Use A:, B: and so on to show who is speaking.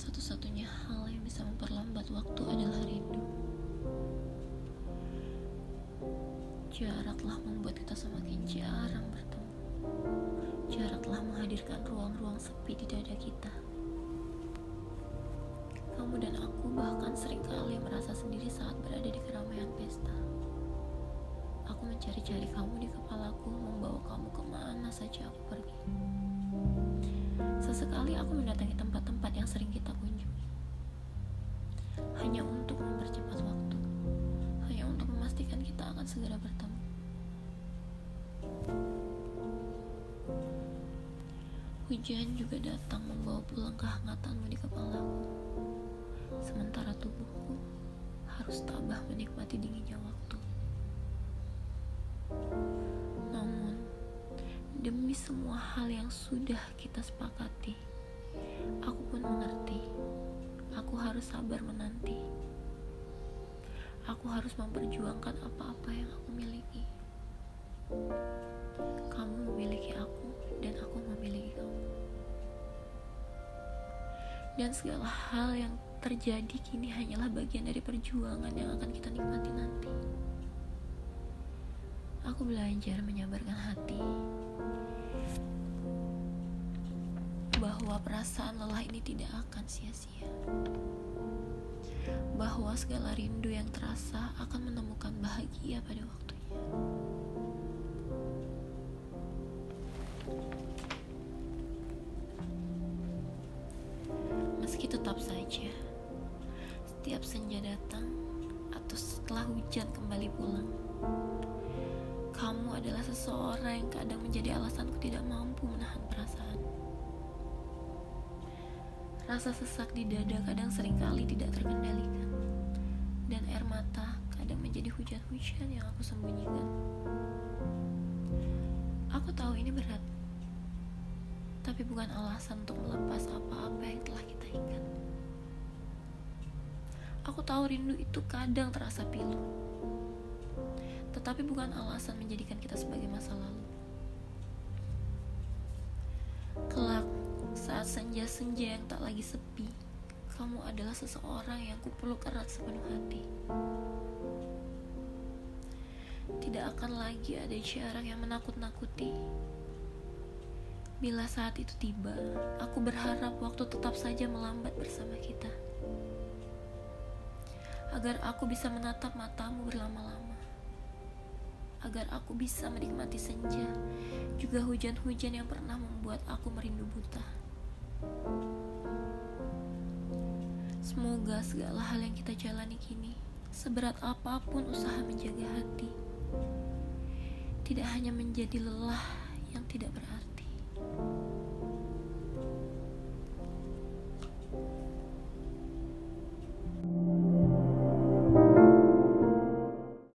A: Satu-satunya hal yang bisa memperlambat waktu adalah rindu. Jaraklah membuat kita semakin jarang bertemu. Jaraklah menghadirkan ruang-ruang sepi di dada kita. Kamu dan aku bahkan sering kali merasa sendiri saat berada di keramaian pesta. Aku mencari-cari kamu di kepalaku, membawa kamu ke mana saja aku pergi. Sesekali aku mendatangi tempat-tempat yang sering kita kunjungi. Hanya untuk mempercepat waktu. Hanya untuk memastikan kita akan segera bertemu. Hujan juga datang membawa pulang kehangatanmu di kepalaku. Sementara tubuhku harus tabah menikmati dinginnya waktu. Namun, demi semua hal yang sudah kita sepakati, harus sabar menanti. Aku harus memperjuangkan apa-apa yang aku miliki. Kamu memiliki aku, dan aku memiliki kamu. Dan segala hal yang terjadi kini hanyalah bagian dari perjuangan yang akan kita nikmati nanti. Aku belajar menyabarkan hati bahwa perasaan lelah ini tidak akan sia-sia. Bahwa segala rindu yang terasa akan menemukan bahagia pada waktunya. Meski tetap saja, setiap senja datang atau setelah hujan kembali pulang, kamu adalah seseorang yang kadang menjadi alasanku tidak mampu menahan perasaan. Rasa sesak di dada kadang sering kali tidak terkendalikan, dan air mata kadang menjadi hujan-hujan yang aku sembunyikan. Aku tahu ini berat, tapi bukan alasan untuk melepas apa-apa yang telah kita ingat. Aku tahu rindu itu kadang terasa pilu, tetapi bukan alasan menjadikan kita sebagai masa lalu. Senja-senja yang tak lagi sepi, kamu adalah seseorang yang kupeluk erat sepenuh hati. Tidak akan lagi ada jarak yang menakut-nakuti. Bila saat itu tiba, aku berharap waktu tetap saja melambat bersama kita. Agar aku bisa menatap matamu berlama-lama. Agar aku bisa menikmati senja, juga hujan-hujan yang pernah membuat aku merindu buta. Semoga segala hal yang kita jalani kini, seberat apa pun usaha menjaga hati, tidak hanya menjadi lelah yang tidak berarti.